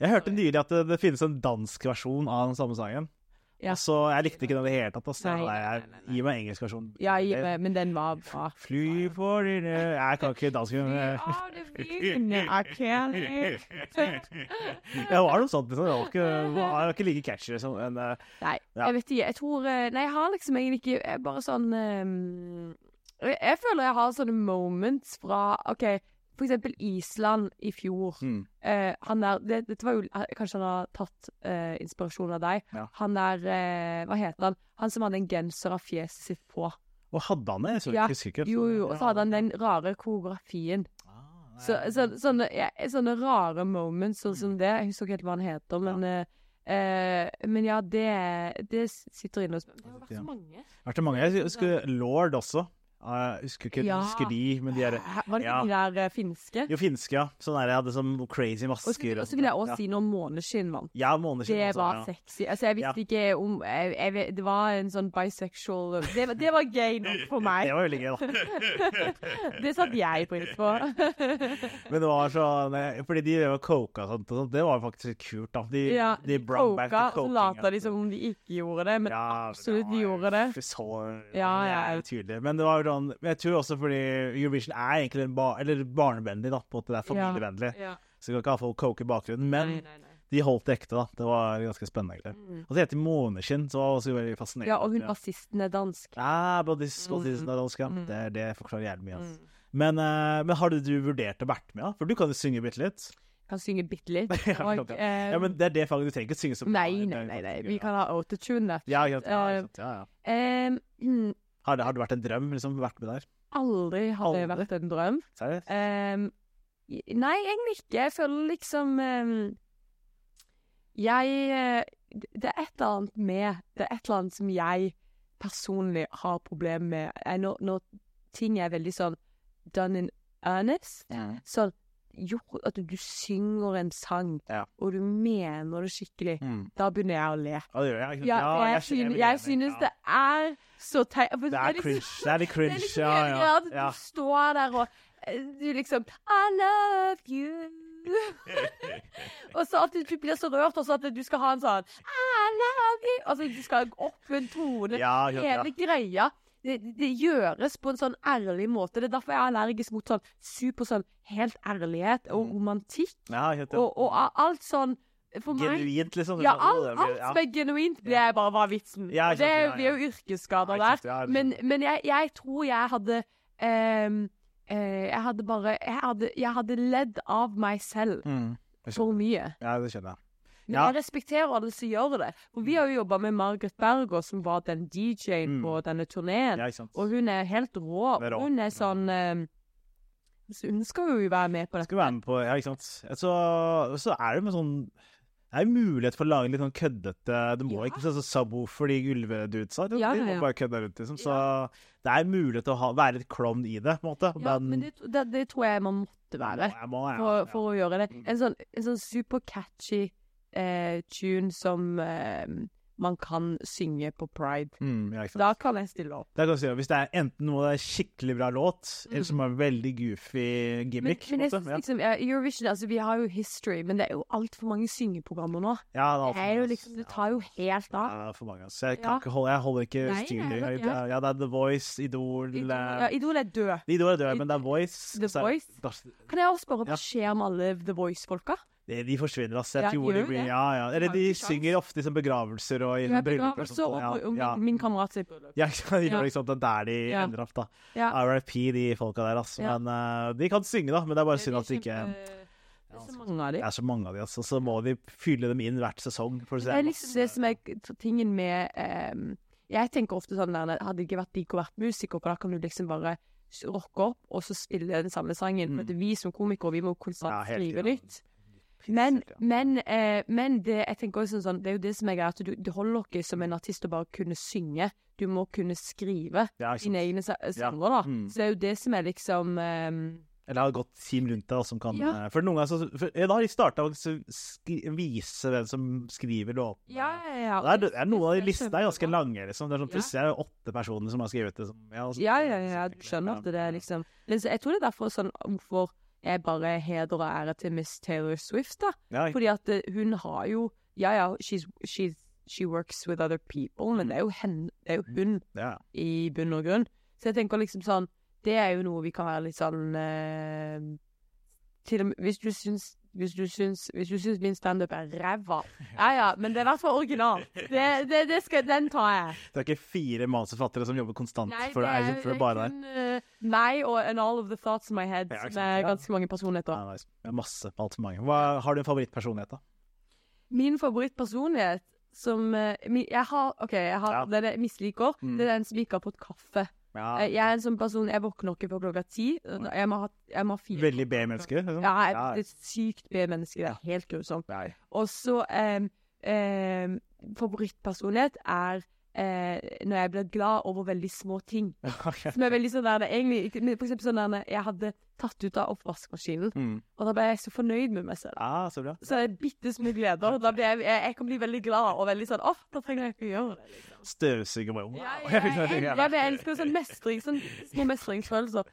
Jeg hørte nylig at det, det finnes en dansk versjon av den samme sangen. Ja. Så jeg likte ikke den i det hele tatt. Altså. Nei, Nei, nei, nei. Gi meg engelsk versjon. Ja, meg, men den var bra. Fly for dine Jeg kan ikke dansk. Fly Ja, det var noe sånt. Liksom. Det var ikke, var ikke like catchy. Liksom. Men, eh, Nei, Ja. jeg vet ikke. Jeg tror eh, Nei, jeg har liksom egentlig ikke jeg Bare sånn um, jeg, jeg føler jeg har sånne moments fra OK, for eksempel Island i fjor. Mm. Eh, han der det, Dette var jo eh, Kanskje han har tatt eh, inspirasjon av deg. Ja. Han der eh, Hva heter han? Han som hadde en genser av fjeset sitt på. Og hadde han det? Jeg Ja, ikke sikker. Jo, jo. Og så hadde han den rare koreografien. Ah, Så, så, sånne, ja, sånne rare moments sånn som det. Jeg husker ikke helt hva han heter, men ja. Uh, Men ja, det, det sitter inne hos meg. Det har vært så mange. Vært så mange. Jeg husker Lord også. Ah, Jeg husker ikke Ja. husker de, men de er Var det Ja. de der eh, finske? Jo, finske, ja. Sånn der, jeg hadde sånn crazy masker. og så vil jeg også ja. si når Måneskinn vant. Ja, måneskinn Det også, var ja. sexy. Altså, jeg visste ikke om jeg, jeg, Det var en sånn bisexual Det, var- det var gøy nok for meg. Det var veldig gøy, da. Det satte jeg pris på. Men det var sånn Fordi de drev og coka og sånt, og sånt. Det var faktisk kult, da. De, Ja, de Coka, og så lata de som om de ikke gjorde det, men absolutt de gjorde det. Så Ja, ja. tydelig. Men det var sånn Jeg tror også fordi Eurovision er egentlig en ba eller barnevennlig, da. På en måte det er familievennlig. Ja. Så du kan ikke ha folk coke i bakgrunnen. Men Nei, nei, nei. de holdt det ekte, da. Det var ganske spennende. Mm. Og så heter Måneskinn, så var også veldig fascinerende. Ja, og hun bassisten er dansk. Ja, bassisten Mm. er dansk, ja. Mm. Det, det forklarer jævlig mye. Altså. Mm. Men, uh, men har du, du vurdert å vært med, da? For du kan jo synge bitte litt. Kan synge bitte litt. Ja, Og, eh, Ja, men det er det faget du trenger ikke synge så nei, nei, nei, nei. Vi kan ha autotune. Ja. Ja. Ja, ja. Eh, Har, det, har det vært en drøm, liksom, vært med der? aldri har det vært en drøm. Seriøst? Um, nei, egentlig ikke. Jeg føler liksom um, Jeg eh, Det er et eller annet med Det er et eller annet som jeg personlig har problemer med. Er når, når ting er veldig sånn done in earnest. Sånn gjort at du synger en sang, Ja. og du mener det skikkelig. Mm. Da begynner jeg å le. Ja, det gjør jeg. Ja. Ja, jeg, jeg, synes, jeg synes det er så teit. Det, Det er liksom- cringe. Det er litt det cringe. er liksom Ja, ja. at ja. du står der og eh, du liksom I love you. og så at du blir så rørt, og så at du skal ha en sånn I love you. Altså, du skal opp en tone. Ja, ja, ja. Hele greia. Det, det gjøres på en sånn ærlig måte. Det er derfor jeg er allergisk mot sånn super sånn helt ærlighet og Mm. romantikk. ja, helt, ja. Og, og alt sånn For meg Genuint, liksom. Ja, alt, alt som er genuint, det jeg bare Hva er vitsen? Ja, det, blir er jo yrkesskader der. Men, men jeg, jeg tror jeg hadde um, uh, Jeg hadde bare jeg hadde, jeg hadde ledd av meg selv Mm. For mye. Ja, det skjønner jeg. Men Ja. jeg respekterer alle som gjør det. For vi har jo jobba med Margaret Berger, som var den DJ-en Mm. på denne turneen. Ja. Og hun er helt rå. Er rå. Hun er sånn ehm, så Hun skal jo være med på dette. Skal være med på Ja, ikke sant. Så, så er det med sånn det er jo mulighet for å lage litt sånn køddete Det må Ja. ikke være sånn subwoofer de ulvedudesa. De Ja, ja, ja, må bare kødde rundt, liksom. Så det er mulighet til å ha, være litt klovn i det, på en måte. Ja, men det, det, det tror jeg man måtte være. Må, ja, for, for å gjøre det. En sånn, en sånn super catchy eh, tune som eh, man kan synge på pride. Mm, ja. Da kan jeg stille opp. Det kan du si, Hvis det er enten noe det er skikkelig bra låt, eller som er veldig goofy gimmick. men jeg på en synes liksom, ja, Eurovision, altså vi har jo history, men det er jo altfor mange syngeprogrammer nå. ja. ja, Det det er jo liksom, det tar jo helt av. Ja, for mange. Altså. Jeg, kan Ja. ikke holde, jeg holder ikke Nei, Ja, ja, det er The Voice, Idol Idol, eh, ja, Idol er død. Idol er død, men det er Voice. The er- Voice? Kan jeg også spørre Ja. hva skjer med alle The Voice-folka? De, de forsvinner, altså. Jeg Ja, tror de blir det? Ja, ja. Eller de synger ofte i begravelser og i Ja, bryllup. og sånt, og, og, Ja, min, ja. min kamerat sitt bryllup. Ja. De gjør liksom, det er der de ender opp, da. Ja. RIP, de folka der, altså. Men uh, de kan synge, da. Men det er bare synd at de ikke kjempe- Det er så mange av Det dem. er så mange av de, altså. Så må de fylle dem inn hvert sesong. For å se Det er liksom det som er tingen med um, Jeg tenker ofte sånn der Hadde det ikke vært digg å være musiker, for da kan du liksom bare rocke opp og så spille den samme sangen. For Mm. at vi som komikere, vi må konstant ja, skrive nytt. Men, men, eh, men det, jeg tenker også sånn, det er jo det som er at du, det holder ikke som en artist å bare kunne synge. Du må kunne skrive Ja, dine egne sa- sanger, da. Mm. Så det er jo det som er liksom um... Eller ha et godt team rundt deg som kan Ja. eh, For noen ganger så for, Da har de starta å vise hvem som skriver låtene. Ja, ja, ja. Det er, Noen av de listene er ganske lange. liksom. Det er sånn, Ja. Plutselig er det åtte personer som har skrevet det. Som, ja, Ja, ja, ja, du skjønner at det er liksom Men Jeg tror det er derfor sånn hvorfor jeg bare heder og ære til Miss Taylor Swift, da. Ja, Fordi at eh, hun har jo Ja, ja, she's, she's, she works with other people, men det er jo henne, det er jo hun ja. i bunn og grunn. Så jeg tenker liksom sånn Det er jo noe vi kan være litt sånn eh, Til og med Hvis du syns hvis du syns, hvis du syns min standup er ræva Ja ja, men det er i hvert fall original. Det, det, det skal, den tar jeg. Det er ikke fire manusforfattere som jobber konstant for, det, er, for det er bare kun eh, meg og and all of the thoughts in my head, Ja, med ganske mange personligheter. Ja, nice. masse, masse. Altfor mange. Hva, har du en favorittpersonlighet, da? Min favorittpersonlighet som eh, Jeg har OK, jeg har Ja. den jeg misliker. Mm. Det er den som ikke har fått kaffe. Ja, Eh, Jeg er en sånn person Jeg våkner ikke før klokka ti. Jeg må ha, jeg må ha fire Veldig B-menneske? Liksom. Ja, jeg er et sykt B-menneske. Det er helt grusomt. Og så um, um, Favorittpersonlighet er eh, når jeg blir glad over veldig små ting. Som er veldig sånn der det egentlig For eksempel sånn der jeg hadde tatt ut av oppvaskmaskinen, Mm. og da ble jeg så fornøyd med meg selv. Ah, så bra. Så bitte små gleder. Da blir jeg, jeg, jeg kan bli veldig glad og veldig sånn Å, da trenger jeg ikke gjøre det. Liksom. Støvsuger meg Wow. Ja, jeg, jeg, jeg, elsker sånn mestring, sånn små mestringsfølelser.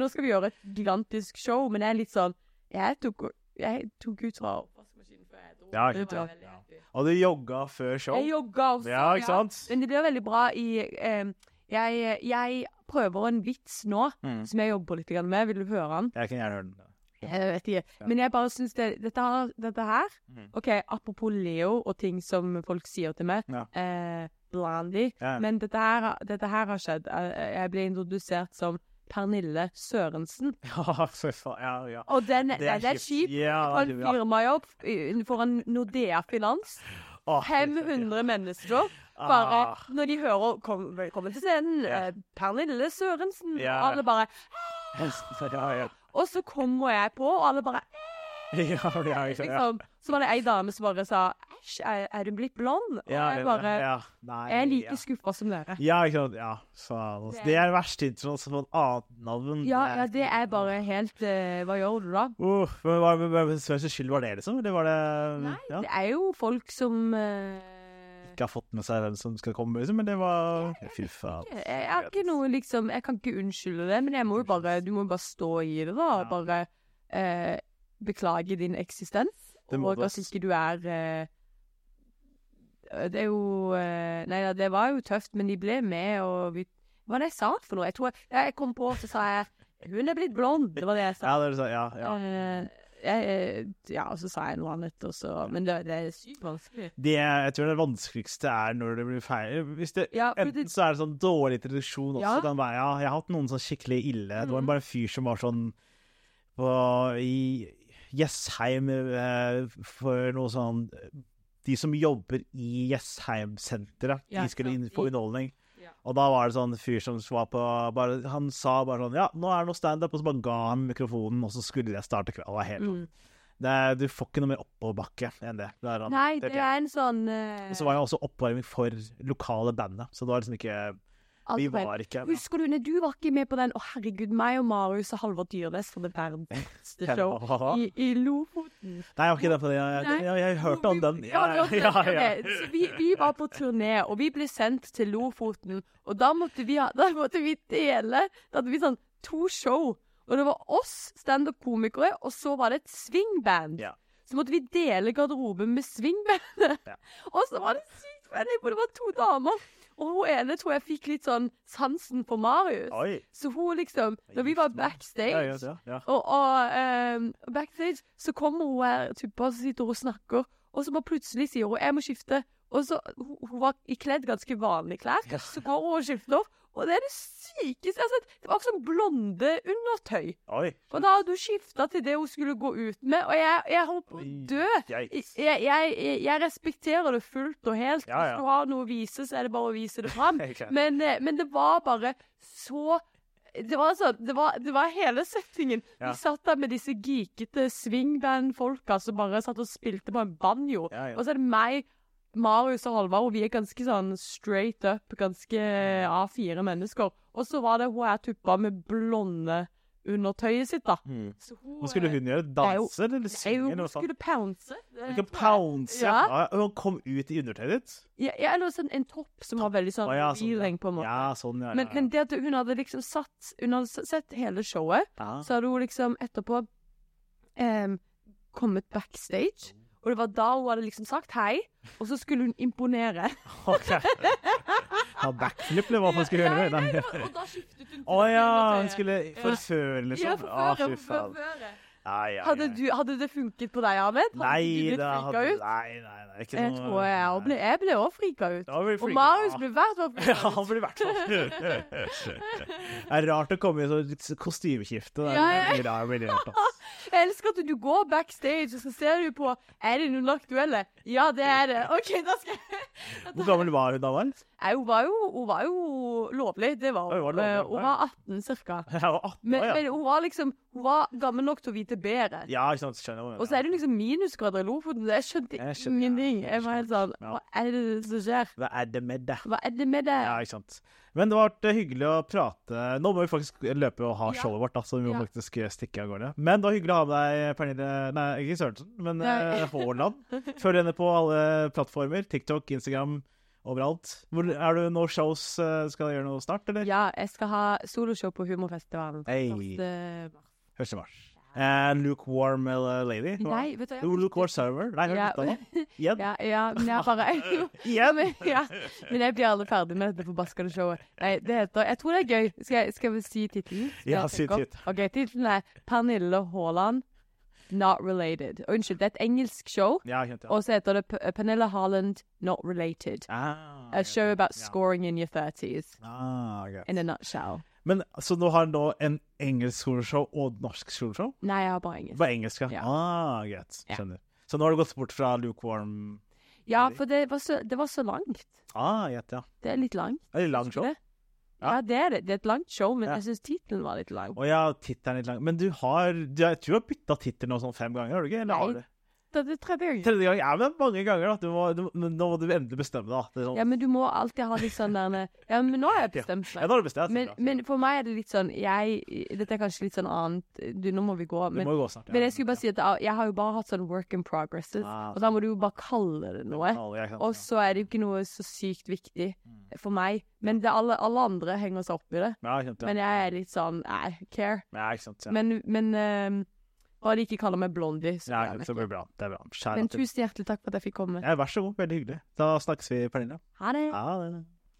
Nå skal vi gjøre et gigantisk show, men jeg er litt sånn Jeg tok, jeg tok ut fra oppvaskmaskinen før jeg dro. Ja, ikke Og du jogga før show? Jeg jogga også. Ja, ikke sant? Men det blir veldig bra i eh, jeg, jeg prøver en vits nå, Mm. som jeg jobber litt med. Vil du høre den? Jeg kan gjerne høre den. Jeg vet ikke. Men jeg bare syns det dette, dette her Mhm. OK, apropos Leo og ting som folk sier til meg. Ja. Eh, Blondie. Men dette her, dette her har skjedd. Jeg, jeg ble introdusert som Pernille Sørensen. Ja, for. Ja, ja. Og den, Det er kjipt. Ja, ja. firmajobb foran Nordea Finans. Oh, 500 mennesker. Bare Ah. når de hører kom, 'Velkommen til scenen', Ja. eh, Pernille Sørensen. Ja. Og alle bare Ja, ja. Og så kommer jeg på, og alle bare Ja, ja, ja, ja. liksom. Så var det ei dame som bare sa 'æsj, er, er du blitt blond?' Og Ja, jeg bare ja. Nei, Jeg er like ja. skuffa som dere. Ja, ikke sant. Ja, faen. Altså. Det er verst verste introen som et annet navn. Ja, ja, det er bare helt uh, Hva gjør du da? Uh, men hva- Hvem skyld var det, liksom? Eller var det Nei, ja, det er jo folk som uh, Ikke har fått med seg hvem som skal komme, liksom? Men det var Fy faen. jeg, jeg har ikke noe liksom Jeg kan ikke unnskylde det, men jeg må jo bare Du må bare stå i det, da. Bare eh, beklage din eksistens. Og at ikke du er eh, Det er jo eh, Nei da, det var jo tøft, men de ble med, og vi Hva var det jeg sa for noe? Jeg tror jeg, jeg kom på, så sa jeg 'Hun er blitt blond'. Det var det jeg sa. Ja, det er så, ja, ja. Eh, jeg, eh, ja, og så sa jeg noe annet, også. Men det, det er sykt vanskelig. Det, jeg tror det vanskeligste er når det blir feil. Det, Ja, enten så er det sånn dårlig introduksjon også. Ja. Den være, ja, jeg har hatt noen sånn skikkelig ille. Det var Mhm. bare en fyr som var sånn på, i Jessheim for noe sånn De som jobber i Jessheim-senteret, de skulle inn på de- underholdning. Og da var det sånn fyr som var på bare, Han sa bare sånn Ja, nå er det noe standup, og så bare ga han mikrofonen, og så skulle jeg starte kvelden. Og helt Mm. det er, Du får ikke noe mer oppoverbakke enn det. det sånn- Nei, det det er en sånn uh... og så var det også oppvarming for lokale bandet, så det var liksom ikke alt Vi var ikke Husker du, når du var ikke med på den Å, herregud, meg og Marius og Halvard Dyrnes for det verdens show i, i Lofoten. jeg var ikke den på det. Jeg, jeg, jeg, jeg hørte om den. Ja, ja, ja. Så vi, vi var på turné, og vi ble sendt til Lofoten. Og da måtte vi, ha, da måtte vi dele Da hadde vi sånn to show. Og det var oss standup-komikere, og så var det et swingband. Ja. Så måtte vi dele garderoben med swingbandet. Ja. og så var det sykt fett, for det var to damer. Og hun ene tror jeg fikk litt sånn sansen på Marius. Oi. Så hun liksom Når vi var backstage Ja, ja, og, og um, backstage så kommer hun her typen, og så sitter hun og snakker, og så bare plutselig sier hun 'jeg må skifte'. Og så, hun, hun var kledd ganske vanlige klær, så går hun og skifter. Og det er det sykeste sett. Det var som blonde undertøy. Oi. Og da hadde hun skifta til det hun skulle gå ut med, og jeg, jeg holdt på å dø. Jeg, jeg, jeg, jeg respekterer det fullt og helt. Ja, ja. Hvis du har noe å vise, så er det bare å vise det fram. Men, eh, men det var bare så det var, altså, det, var, det var hele settingen. Ja. Vi satt der med disse geekete swingband-folka som bare satt og spilte på en banjo. Ja, ja. Og så er det meg, Marius og Halvard, vi er ganske sånn straight up, ganske A4 mennesker. Og så var det hun her tuppa med blonde undertøyet sitt, da. Mm. Så hun, Hva skulle hun gjøre? Danse eller synge? hun skulle pounce. Hun Ikke pounce, ja. Ja. Hun kom ut i undertøyet ditt? Ja, ja, eller sånn en topp som var veldig sånn ja, sånn, på en måte. Ja, sånn, ja. Men, men det at hun hadde liksom satt Hun hadde sett hele showet, så hadde hun liksom etterpå em, kommet backstage. Og det var da hun hadde liksom sagt hei, og så skulle hun imponere. Ok. Ha backflip, eller hva man skulle gjøre? Nei, nei, og da skiftet hun til Å ja, hun skulle forføre, liksom? Ja, forføre. forføre. Ja, ja, Hadde, du, hadde det funket på deg, Ahmed? Hadde Nei, du blitt det frika ut? Nei, nei, nei. Ikke Jeg noe tror jeg ble Jeg ble òg frika ut. Blir Og. Marius ble ble hvert fall Ja, frika han ble i hvert fall Det er rart å komme i sånn kostymeskifte. Er Ja, ja. ass. Jeg elsker at du går backstage, og så ser du på Er det noen aktuelle? Ja, det er det. OK, da skal jeg Hvor gammel var hun da? Nei, hun var jo, hun var jo lovlig. Det var hun. Eh, Hun var 18 cirka. Ja, var 18 Men, men hun var liksom Hun var gammel nok til å vite bedre. Ja, ikke sant. Skjønner hun. Og så er det liksom minusgrader i Lofoten. Jeg skjønte Jeg skjønner, ja. ingenting. Jeg var helt sånn Ja. Hva er det som skjer? Hva er det med det? Hva er det med det? Ja, ikke sant. Men det vært eh, hyggelig å prate. Nå må vi faktisk løpe og ha showet vårt, da, så vi må faktisk eh, stikke av gårde. Men det var hyggelig å ha med deg, Pernille Nei, ikke Sørensen, men eh, Haaland. Følg henne på alle plattformer. TikTok, Instagram, overalt. Hvor, er du noe shows? Skal du gjøre noe snart, eller? Ja, jeg skal ha soloshow på Humorfestivalen. Hei. 1. mars. Eh, lukewarm eh, lady? Nei, vet du jeg- Lukewarm server? Nei, Ja. Ja, ja, men jeg bare Igjen? men, ja, men jeg blir aldri ferdig med dette forbaskede showet. Nei, det heter Jeg tror det er gøy. Skal jeg, skal vi si tittelen? Ja, si tittelen. OK, tittelen er 'Pernille Haaland Not Related'. Og unnskyld, det er et engelsk show. Ja, kjent, ja. Og så heter det P- Pernille Haaland Not Related. Ah, A show about scoring in your 30s. Ah. In a nutshell. Men Så nå har nå en engelsk skoleshow og norsk skoleshow? Nei, jeg har bare engelsk. Bare engelsk, ja. Ja. Ah, greit. Ja. Skjønner. Så nå har du gått bort fra lukewarm Ja, for det var så, det var så langt. Ah, greit, ja. Det er litt langt. Det er litt lang show. Det? Ja. Ja, det er det. Det er et langt show, men Ja. jeg syns tittelen var litt lang. Å ja, tittelen er litt lang. Men du har du, Jeg tror du har bytta tittel nå sånn fem ganger, har du ikke? Eller Nei. Du? Det er tredje gang. Tredje gang? Ja, men mange ganger, da. Du må, du, nå må du endelig bestemme deg, sånn, Ja, men du må alltid ha litt sånn der Ja, men nå har jeg bestemt ja, nå har du bestemt. Men, men for meg er det litt sånn Jeg Dette er kanskje litt sånn annet Du, nå må vi gå. Men, må gå snart. ja. men jeg skulle bare si at jeg- har jo bare hatt sånn work in progresses. Ah, Og da må du jo bare kalle det noe. Og så er det jo ikke noe så sykt viktig Mm. for meg. Men det alle, alle andre henger seg opp i det. Ja, ja. Men jeg er litt sånn I care. ja. Men, men ehm, Bare de ikke kaller meg Blondie, så ja, er blir det bra. Det er bra. Men tusen hjertelig takk for at jeg fikk komme. Ja, vær så god. Veldig hyggelig. Da snakkes vi, Pernille. Ha det. Ha det.